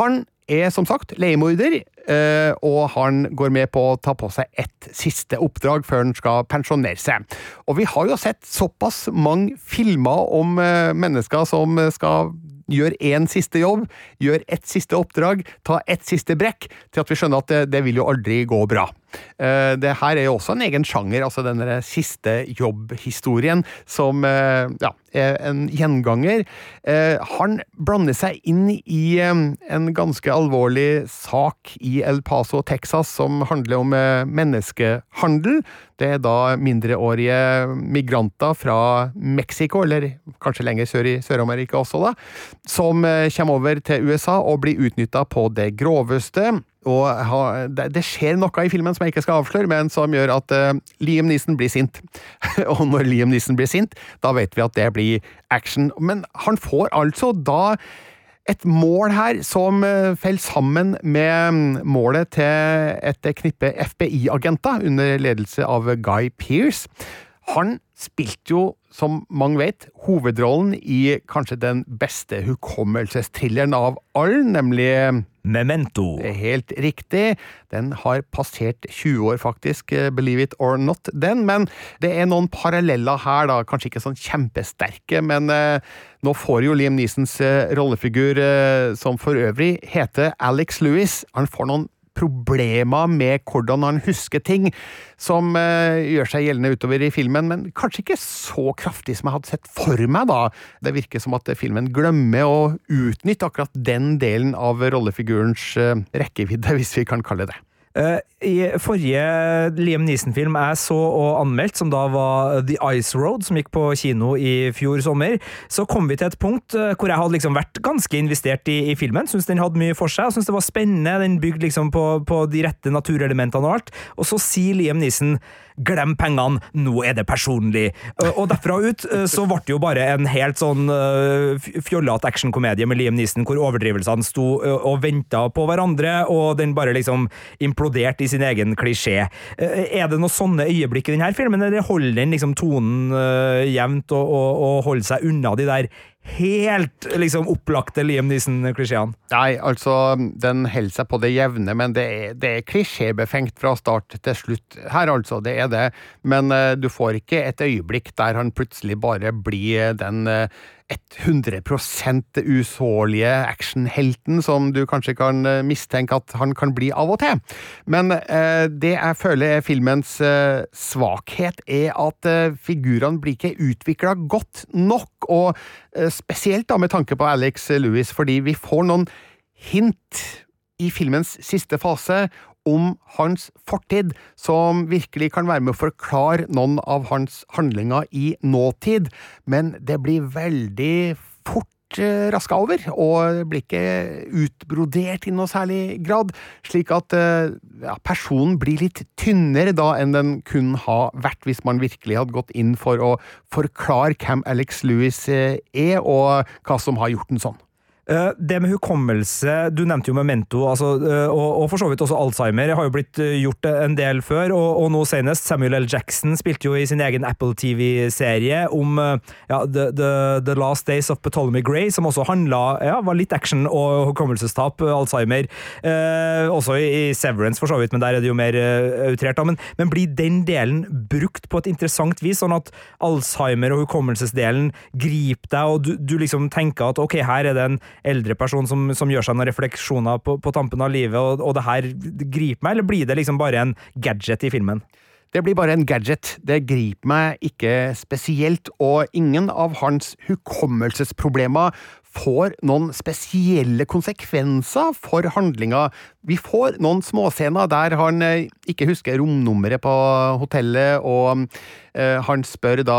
han er som sagt leiemorder, og han går med på å ta på seg ett siste oppdrag før han skal pensjonere seg. Og vi har jo sett såpass mange filmer om eh, mennesker som skal gjøre én siste jobb, gjøre ett siste oppdrag, ta ett siste brekk, til at vi skjønner at det, det vil jo aldri gå bra. Eh, Det her er jo også en egen sjanger, altså den der siste jobbhistorien, som eh, ja, er en gjenganger. Eh, Han blander seg inn i en ganske alvorlig sak i El Paso, Texas, som handler om eh, menneskehandel. Det er da mindreårige migranter fra Mexico, eller kanskje lenger sør i Sør-Amerika også, da, som kommer over til USA og blir utnytta på det groveste. Og ha- det, det skjer noe i filmen som jeg ikke skal avsløre, men som gjør at uh, Liam Neeson blir sint. og når Liam Neeson blir sint, da vet vi at det blir action. Men han får altså da et mål her som uh, faller sammen med mm, målet til et knippe FBI-agenter under ledelse av Guy Pearce. Han spilte jo, som mange vet, hovedrollen i kanskje den beste hukommelsesthrilleren av alle, nemlig Memento. helt riktig. Den har passert 20 år, faktisk, eh, believe it or not, den. Men det er noen paralleller her, da. Kanskje ikke sånn kjempesterke, men eh, nå får jo Liam Neesons eh, rollefigur, eh, som for øvrig heter Alex Lewis, han får noen problemer med hvordan han husker ting, som eh, gjør seg gjeldende utover i filmen, men kanskje ikke så kraftig som jeg hadde sett for meg, da. Det virker som at filmen glemmer å utnytte akkurat den delen av rollefigurens eh, rekkevidde, hvis vi kan kalle det. Eh, I forrige Liam Neeson-film jeg så og anmeldt, som da var The Ice Road, som gikk på kino i fjor sommer, så kom vi til et punkt eh, hvor jeg hadde liksom vært ganske investert i, i filmen. Syns den hadde mye for seg, og syns det var spennende. Den bygde liksom på, på de rette naturelementene og alt. Og så sier Liam Neeson glem pengene, nå er det personlig. Eh, og derfra ut eh, så ble det jo bare en helt sånn uh, fjollete actionkomedie med Liam Neeson, hvor overdrivelsene sto og venta på hverandre, og den bare liksom imploderte i sin egen klisjé. Er det noen sånne øyeblikk i denne filmen, eller holder den liksom tonen jevnt og, og, og holder seg unna de der helt liksom opplagte Liam Neeson-klisjeene? Nei, altså, den holder seg på det jevne, men det er, det er klisjébefengt fra start til slutt her, altså. Det er det. Men uh, du får ikke et øyeblikk der han plutselig bare blir den uh, 100% usårlige actionhelten som du kanskje kan eh, mistenke at han kan bli av og til. Men eh, det jeg føler er filmens eh, svakhet, er at eh, figurene blir ikke utvikla godt nok, og eh, spesielt da med tanke på Alex Lewis, fordi vi får noen hint i filmens siste fase om hans fortid, som virkelig kan være med å forklare noen av hans handlinger i nåtid, men det blir veldig fort eh, raska over, og blir ikke utbrodert i noe særlig grad, slik at eh, ja, personen blir litt tynnere da enn den kunne ha vært hvis man virkelig hadde gått inn for å forklare hvem Alex Lewis eh, er, og hva som har gjort den sånn. Eh, det med hukommelse Du nevnte jo Memento, altså, eh, og, for så vidt også Alzheimer. har jo blitt eh, gjort en del før, og, nå senest Samuel L. Jackson spilte jo i sin egen Apple TV-serie om ja, the, the, the, Last Days of Ptolemy Gray, som også handla ja, var litt action og hukommelsestap, Alzheimer. Eh, også i Severance, for så vidt, men der er det jo mer outrert. Men, men blir den delen brukt på et interessant vis, sånn at Alzheimer og hukommelsesdelen griper deg, og du, du liksom tenker at ok, her er det en eldre person som, som gjør seg noen refleksjoner på, på tampen av livet, og, og det her griper meg, eller blir det liksom bare en gadget i filmen? Det blir bare en gadget. Det griper meg ikke spesielt, og ingen av hans hukommelsesproblemer får noen spesielle konsekvenser for handlinga. Vi får noen småscener der han eh, ikke husker romnummeret på hotellet, og eh, han spør da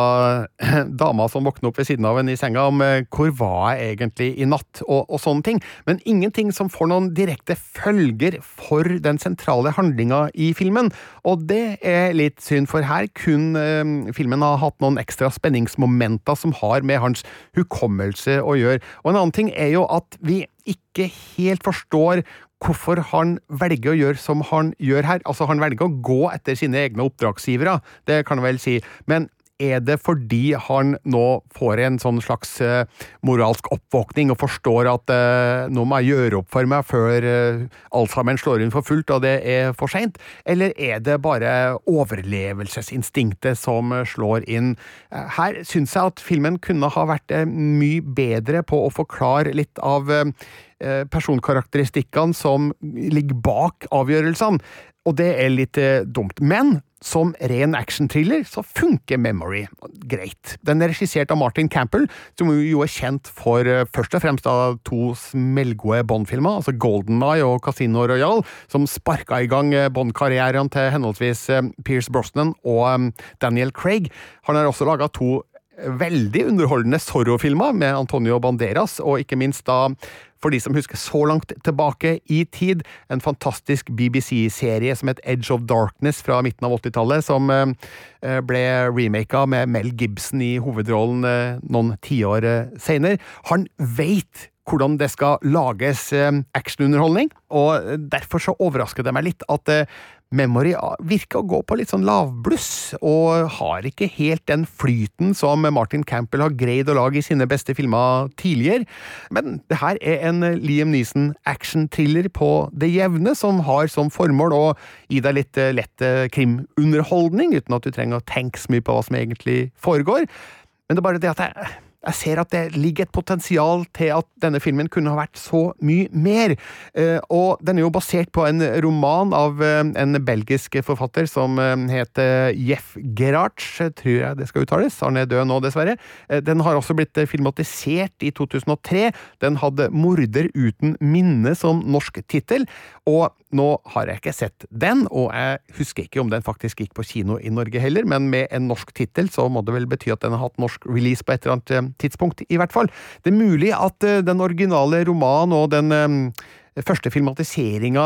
dama som våkner opp ved siden av henne i senga om eh, hvor var jeg egentlig i natt, og, og, sånne ting. Men ingenting som får noen direkte følger for den sentrale handlinga i filmen. Og det er litt synd, for her kun filmen ha hatt noen ekstra spenningsmomenter som har med hans hukommelse å gjøre. Og en annen ting er jo at vi ikke helt forstår hvorfor han velger å gjøre som han gjør her. Altså, han velger å gå etter sine egne oppdragsgivere, det kan jeg vel si, men er det fordi han nå får en sånn slags uh, moralsk oppvåkning og forstår at uh, nå må jeg gjøre opp for meg før uh, Alzheimeren slår inn for fullt og det er for seint, eller er det bare overlevelsesinstinktet som slår inn? her syns jeg at filmen kunne ha vært mye bedre på å forklare litt av personkarakteristikkene som ligger bak avgjørelsene, og det er litt dumt. Men som ren actionthriller så funker Memory greit. Den er regissert av Martin Campbell, som jo er kjent for uh, først og fremst av to smellgode Bond-filmer, altså Golden Eye og Casino Royale, som sparka i gang uh, Bond-karrieren til henholdsvis uh, Pierce Brosnan og Daniel Craig. Han har også laga to veldig underholdende Zorro-filmer med Antonio Banderas, og ikke minst da for de som husker så langt tilbake i tid, en fantastisk BBC-serie som het Edge of Darkness fra midten av 80-tallet, som eh, ble remaka med Mel Gibson i hovedrollen eh, noen tiår eh, seinere. Han veit hvordan det skal lages actionunderholdning, og derfor så overrasker det meg litt at Memory virker å gå på litt sånn lavbluss, og har ikke helt den flyten som Martin Campbell har greid å lage i sine beste filmer tidligere. Men det her er en Liam Neeson action-thriller på det jevne, som har som formål å gi deg litt eh, lett eh, krimunderholdning, uten at du trenger å tenke så mye på hva som egentlig foregår. Men det er bare det at jeg jeg ser at det ligger et potensial til at denne filmen kunne ha vært så mye mer. Eh, og den er jo basert på en roman av eh, en belgisk forfatter som eh, heter Jeff Gerards, tror jeg det skal uttales. Han er død nå, dessverre. Den har også blitt filmatisert i 2003. Den hadde 'Morder uten minne' som norsk tittel. Og nå har jeg ikke sett den, og jeg husker ikke om den faktisk gikk på kino i Norge heller, men med en norsk tittel så må det vel bety at den har hatt norsk release på et eller annet tidspunkt, i hvert fall. Det er mulig at den originale romanen og den første filmatiseringa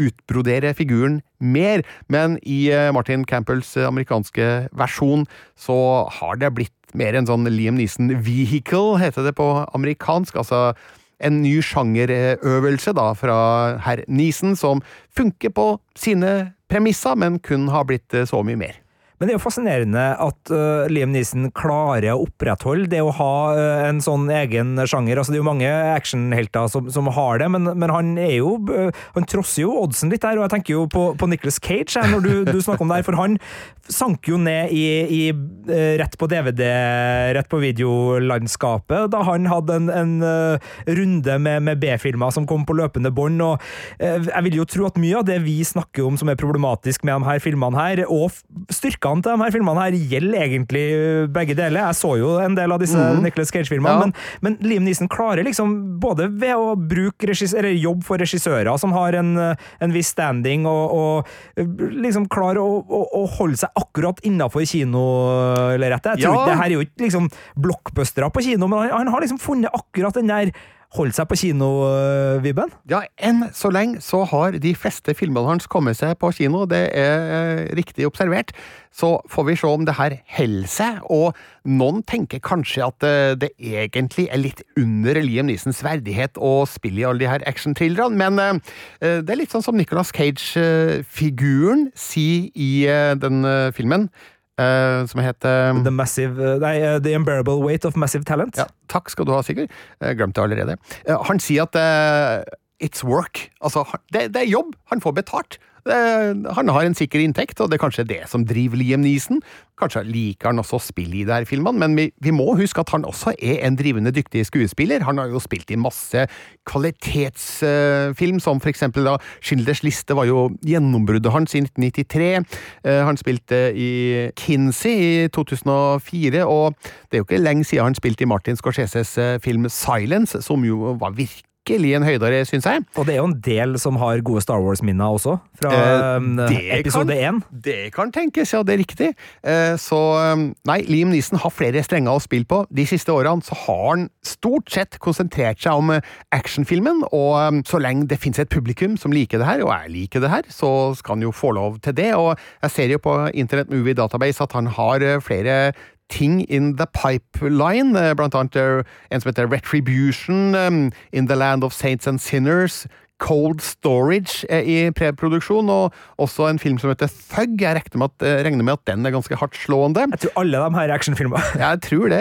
utbroderer figuren mer, men i eh, Martin Campbells eh, amerikanske versjon så har det blitt mer en sånn Liam Neeson-vehicle, heter det på amerikansk. altså en ny sjangerøvelse da fra herr Neeson, som funker på sine premisser, men kun har blitt eh, så mye mer. Men det er jo fascinerende at uh, Liam Neeson klarer å opprettholde det å ha uh, en sånn egen sjanger. Altså, det er jo mange actionhelter som, som har det, men, men, han er jo uh, Han trosser jo oddsen litt der, og jeg tenker jo på, på Nicholas Cage her, når du, du, snakker om det her, for han sank jo ned i, i rett på DVD, rett på videolandskapet, da han hadde en, en runde med, med B-filmer som kom på løpende bånd, og jeg vil jo tro at mye av det vi snakker om som er problematisk med de her filmene her, og styrka styrkene til de her filmene her gjelder egentlig øh, begge deler. Jeg så jo en del av disse mm. Nicholas Cage-filmene, ja. men, men, Liam Neeson klarer liksom, både ved å bruke jobb for regissører som har en, øh, en viss standing, og, og øh, liksom klarer å, å, å, holde seg akkurat innafor kinolerretet. Jeg tror ja. det her er jo ikke liksom blockbustere på kino, men han, han har liksom funnet akkurat den der holdt seg på kino-vibben? Ja, enn så lenge så har de fleste filmene hans kommet seg på kino, det er eh, riktig observert. Så får vi se om det her holder seg, og noen tenker kanskje at eh, det egentlig er litt under Liam Neesons verdighet å spille i alle de her actionthrillerne, men eh, det er litt sånn som Nicolas Cage-figuren sier i den filmen. Uh, som heter The Massive Nei, uh, The Unbearable Weight of Massive Talent. Ja, takk skal du ha, Sigurd. Uh, glemte det allerede. Han sier at it's work. Altså, det, det, er jobb. Han får betalt. Han har en sikker inntekt, og det er kanskje det som driver Liam Neeson. Kanskje liker han også å spille i her filmene, men vi, vi, må huske at han også er en drivende dyktig skuespiller. Han har jo spilt i masse kvalitetsfilm, som for eksempel da Schindlers liste var jo gjennombruddet hans i 1993. Eh, han spilte i Kinsey i 2004, og det er jo ikke lenge siden han spilte i Martin Scorseses eh, film Silence, som jo var virkelig virkelig en høydare, syns jeg. Og det er jo en del som har gode Star Wars-minner også, fra eh, episode én. Det kan tenkes, ja, det er riktig. Eh, så nei, Liam Neeson har flere strenger å spille på. De siste årene så har han stort sett konsentrert seg om eh, actionfilmen, og så lenge det finnes et publikum som liker det her, og jeg liker det her, så skal han jo få lov til det. Og jeg ser jo på Internet Movie Database at han har eh, flere ting in the pipeline, eh, blant annet eh, en som heter Retribution, um, In the Land of Saints and Sinners. Cold Storage i preproduksjon, og også en film som heter Thug. Jeg regner med, at, regner med at den er ganske hardt slående. Jeg tror alle de her er actionfilmer. jeg tror det.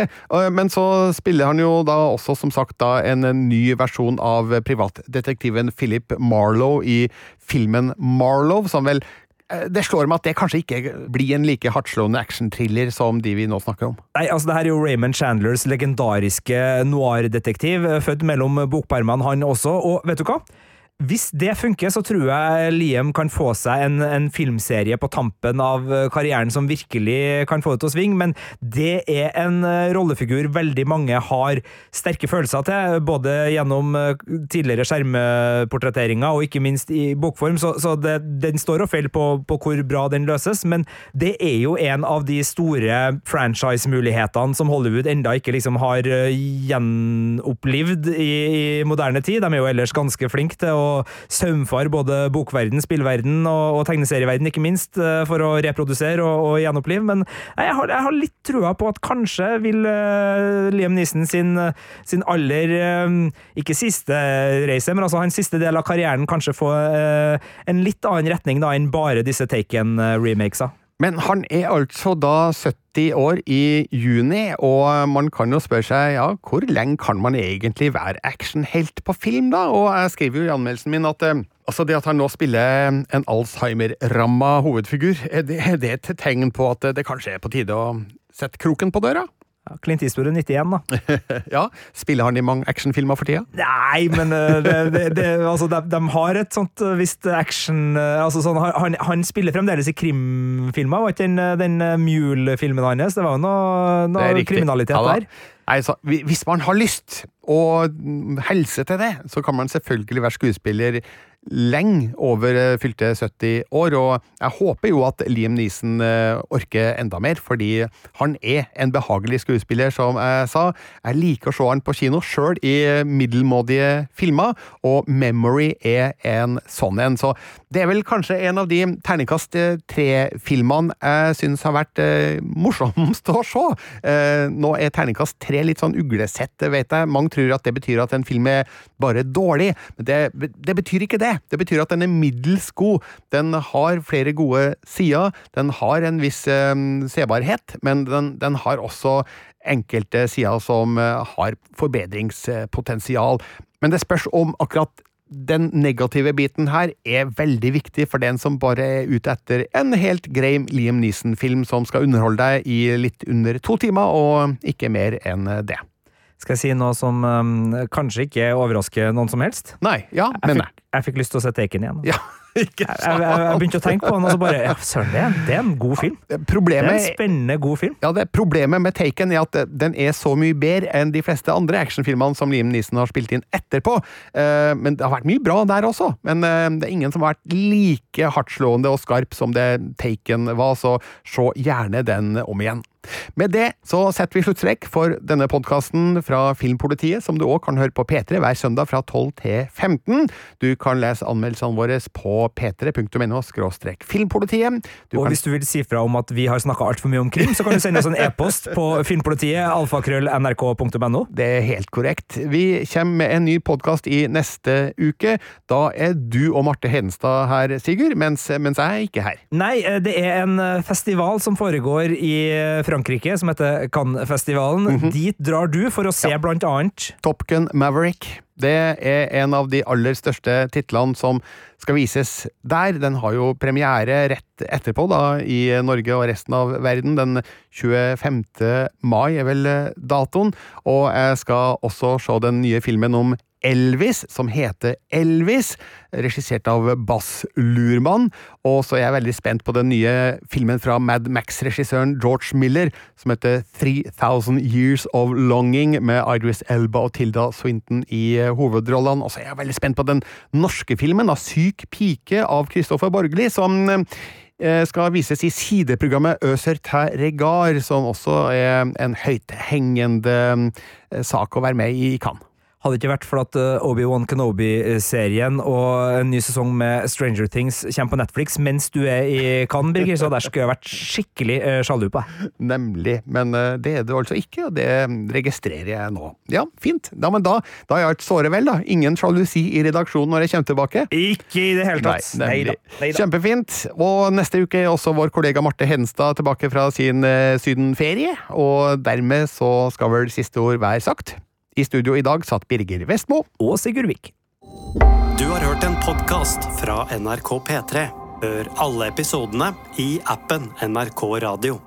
Men så spiller han jo da også, som sagt, da en ny versjon av privatdetektiven Philip Marlowe i filmen Marlowe, som vel Eh, det slår meg at det kanskje ikke blir en like hardtslående actionthriller som de vi nå snakker om. Nei, altså det her er jo Raymond Chandlers legendariske noir-detektiv, eh, født mellom bokpermene han også, og vet du hva? Hvis det funker, så tror jeg Liam kan få seg en, en, filmserie på tampen av eh, karrieren som virkelig kan få det til å svinge, men det er en eh, rollefigur veldig mange har sterke følelser til, både gjennom eh, tidligere skjermportretteringer og ikke minst i bokform, så, så det, den står og faller på, på, hvor bra den løses, men det er jo en av de store franchise-mulighetene som Hollywood enda ikke liksom har gjenopplivd i, i moderne tid. De er jo ellers ganske flinke til å og saumfare både bokverden, spillverden og, og tegneserieverden, ikke minst, eh, for å reprodusere og, og gjenopplive. Men jeg har, jeg har, litt trua på at kanskje vil uh, Liam Neeson sin, sin aller uh, Ikke siste reise, men altså hans siste del av karrieren kanskje få uh, en litt annen retning da enn bare disse Taken-remakesa. Men han er altså da 70 år i juni, og man kan jo spørre seg ja, hvor lenge kan man egentlig være actionhelt på film, da? Og jeg skriver jo i anmeldelsen min at eh, altså det at han nå spiller en Alzheimer-ramma hovedfigur, er det, er det et tegn på at det kanskje er på tide å sette kroken på døra? Ja, Clint Eastwood er 91, da. ja, Spiller han i mange actionfilmer for tida? Nei, men uh, det, det, det, altså, de, de, har et sånt uh, visst action uh, altså, sånn, han, han, spiller fremdeles i krimfilmer, var ikke den, den Mule-filmen hans? Det var jo noe, noe kriminalitet ja, der. Nei, så, hvis man har lyst og helse til det, så kan man selvfølgelig være skuespiller lenge over eh, fylte 70 år, og jeg håper jo at Liam Neeson eh, orker enda mer, fordi han er en behagelig skuespiller, som jeg sa. Jeg liker å se han på kino, sjøl i middelmådige filmer, og Memory er en sånn en. Så det er vel kanskje en av de terningkast tre-filmene jeg syns har vært eh, morsomst å se. Eh, nå er terningkast tre litt sånn uglesett, vet jeg. Mange tror at det betyr at en film er bare dårlig, men det, det betyr ikke det. Det betyr at den er middels god. Den har flere gode sider, den har en viss eh, sebarhet, men den, den har også enkelte sider som eh, har forbedringspotensial. Men det spørs om akkurat den negative biten her er veldig viktig for den som bare er ute etter en helt grei Liam Neeson-film som skal underholde deg i litt under to timer, og ikke mer enn det. Skal jeg si noe som um, kanskje ikke overrasker noen som helst? Nei, ja, Jeg men fikk, jeg fikk lyst til å se Taken igjen. Ja, ikke Jeg, jeg, jeg begynte å tenke på den, og så bare ja, Søren, det, det er en god film. Det er en spennende, god film. Ja, det Problemet med Taken er at den er så mye bedre enn de fleste andre actionfilmene som Liam Neeson har spilt inn etterpå. Uh, Men det har vært mye bra der også. Men uh, det er ingen som har vært like hardtslående og skarp som det Taken var, så se gjerne den om igjen. Med det så setter vi sluttstrek for denne podkasten fra Filmpolitiet, som du òg kan høre på P3 hver søndag fra 12 til 15. Du kan lese anmeldelsene våre på p3.no filmpolitiet. Du Og kan hvis du vil si fra om at vi har snakka altfor mye om krim, så kan du sende oss en e-post på filmpolitiet, alfakrøll.nrk.no. Det er helt korrekt. Vi kommer med en ny podkast i neste uke. Da er du og Marte Hedenstad her, Sigurd, mens, mens jeg er ikke her. Nei, eh, det er en eh, festival som foregår i eh, Frankrike, som heter Cannes-festivalen. Mhm. Dit drar du for å se blant annet Top Gun Maverick. Det er en av de aller største titlene som skal vises der. Den har jo premiere rett etterpå, da, i Norge og resten av verden. Den 25. mai er vel datoen. Og jeg skal også se den nye filmen om Elvis, som heter Elvis, regissert av Bass Lurman. Og så er jeg veldig spent på den nye filmen fra Mad Max-regissøren George Miller, som heter 3000 Years of Longing, med Idris Elba og Tilda Swinton i eh, hovedrollene. Og så er jeg veldig spent på den norske filmen, da, Syk pike, av Kristoffer Borgli, som eh, skal vises i sideprogrammet Øser ter regard, som også er en høythengende eh, sak å være med i i Cannes. Hadde det ikke vært for at eh, Obi-Wan Kenobi-serien og en ny sesong med Stranger Things kommer på Netflix mens du er i Cannes, Birger, så der skulle jeg vært skikkelig uh, sjalu på deg. Nemlig. Men eh, det er du altså ikke, og det registrerer jeg nå. Ja, fint. Ja, men da, da jeg alt såre vel, da. Ingen sjalusi i redaksjonen når jeg kommer tilbake. Ikke i det hele tatt! Nei. Neida, neida. Kjempefint. Og neste uke er også vår kollega Marte Henstad tilbake fra sin eh, sydenferie. Og dermed så skal vel siste ord være sagt. I studio i dag satt Birger Vestmo. Og Sigurd Vik. Du har hørt en podkast fra NRK P3. Hør alle episodene i appen NRK Radio.